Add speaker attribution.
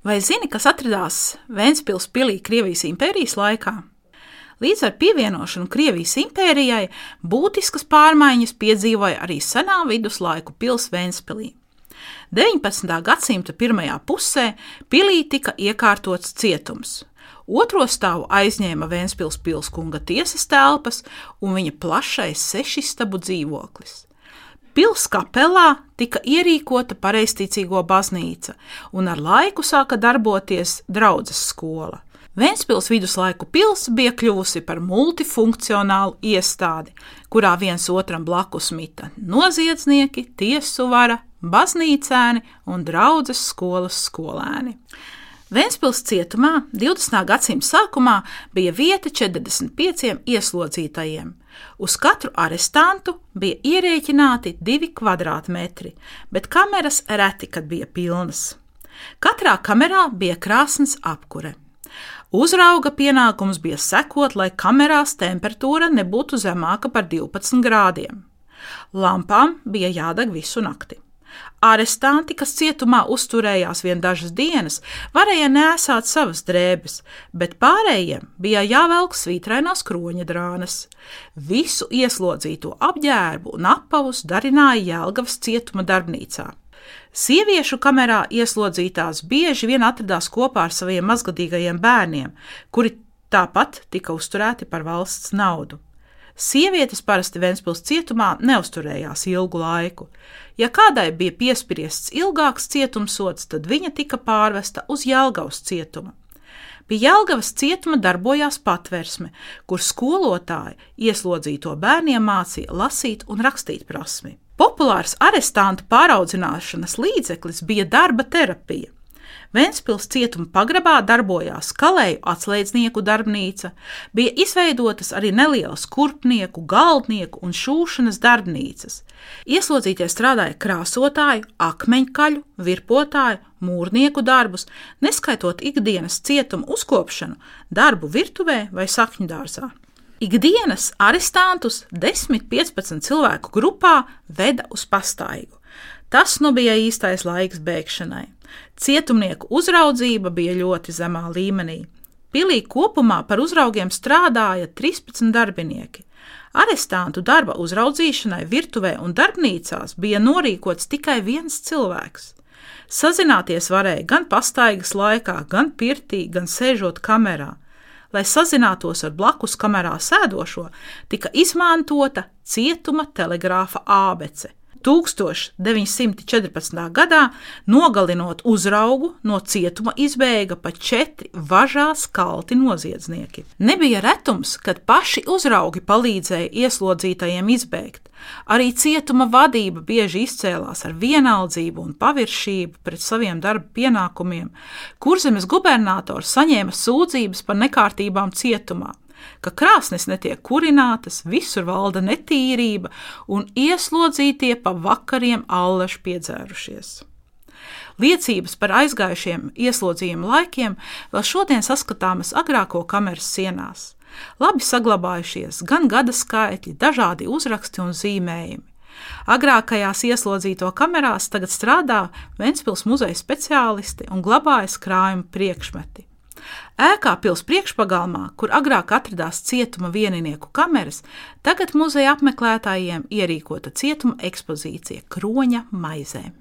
Speaker 1: Vai zini, kas atradās Vēncpils pilī Krievijas impērijas laikā? Līdz ar pievienošanu Krievijas impērijai būtiskas pārmaiņas piedzīvoja arī senā viduslaiku pils Vēncpilī. 19. gadsimta pirmajā pusē pilī tika iekārtots cietums. Otro stāvu aizņēma Vēncpils pilskunga tiesas telpas un viņa plašais sešistabu dzīvoklis. Pils kapelā tika ierīkota pareizticīgo baznīca, un ar laiku sāka darboties draudzes skola. Vēncpils viduslaiku pils bija kļuvusi par multifunkcionālu iestādi, kurā viens otram blakus mita noziedznieki, tiesu vara, baznīcēni un draudzes skolas skolēni. Vēncpils cietumā 20. gadsimta sākumā bija vieta 45 ieslodzītajiem. Uz katru arestantu bija ierēķināti divi kvadrātmetri, bet kameras reti kad bija pilnas. Katrā kamerā bija krāsnes apkure. Uzrauga pienākums bija sekot, lai kamerās temperatūra nebūtu zemāka par 12 grādiem. Lampām bija jādeg visu nakti. Arestanti, kas cietumā uzturējās vien dažas dienas, varēja nēsāt savas drēbes, bet pārējiem bija jāvelk svītrainās kroņa drānas. Visu ieslodzīto apģērbu un apavus darināja Jēlgavas cietuma darbnīcā. Sieviešu kamerā ieslodzītās bieži vien atradās kopā ar saviem mazgadīgajiem bērniem, kuri tāpat tika uzturēti par valsts naudu. Sievietes parasti Vēncpils cietumā neusturējās ilgu laiku. Ja kādai bija piespriests ilgāks cietumsots, tad viņa tika pārvesta uz Jālgavas cietumu. Pie Jālgavas cietuma darbojās patversme, kur skolotāji ieslodzīto bērniem mācīja lasīt un rakstīt prasmi. Populārs arestantu pāraudzināšanas līdzeklis bija darba terapija. Vēncpils cietuma pagrabā darbojās kalēju atslēdznieku darbnīca, bija izveidotas arī nelielas kurpnieku, galdnieku un šūšanas darbnīcas. Ieslodzītie strādāja krāsotāju, akmeņkaļu, virpotāju, mūrnieku darbus, neskaitot ikdienas cietuma uzkopšanu, darbu virtuvē vai sakņu dārzā. Ikdienas arestantus 10-15 cilvēku grupā veda uz pastaigu. Tas nu bija īstais laiks bēgšanai. Cietumnieku uzraudzība bija ļoti zemā līmenī. Pilī kopumā par uzraugiem strādāja 13 darbinieki. Arestantu darba uzraudzīšanai virtuvē un darbnīcās bija norīkots tikai viens cilvēks. Sazināties varēja gan pastaigas laikā, gan pirtī, gan sēžot kamerā. Lai sazinātos ar blakus kamerā sēdošo, tika izmantota cietuma telegrāfa ābece. 1914. gadā, nogalinot uzraugu, no cietuma izbēga pat četri važās kalti noziedznieki. Nebija retums, kad paši uzraugi palīdzēja ieslodzītajiem izbēgt. Arī cietuma vadība bieži izcēlās ar vienaldzību un paviršību pret saviem darba pienākumiem. Kurzemes gubernators saņēma sūdzības par nekārtībām cietumā ka krāsnes netiek kurinātas, visur valda netīrība un ieslodzītie pa vakariem allaši piedzērušies. Liecības par aizgājušiem ieslodzījuma laikiem vēl šodien saskatāmas agrāko kameras sienās. Labi saglabājušies gan gada skaitļi, dažādi uzraksti un zīmējumi. Agrākajās ieslodzīto kamerās tagad strādā Ventspils muzeja speciālisti un glabājas krājuma priekšmeti. Ēkā pils priekšpagalmā, kur agrāk atradās cietuma vieninieku kameras, tagad muzeja apmeklētājiem ierīkota cietuma ekspozīcija Kroņa maizēm.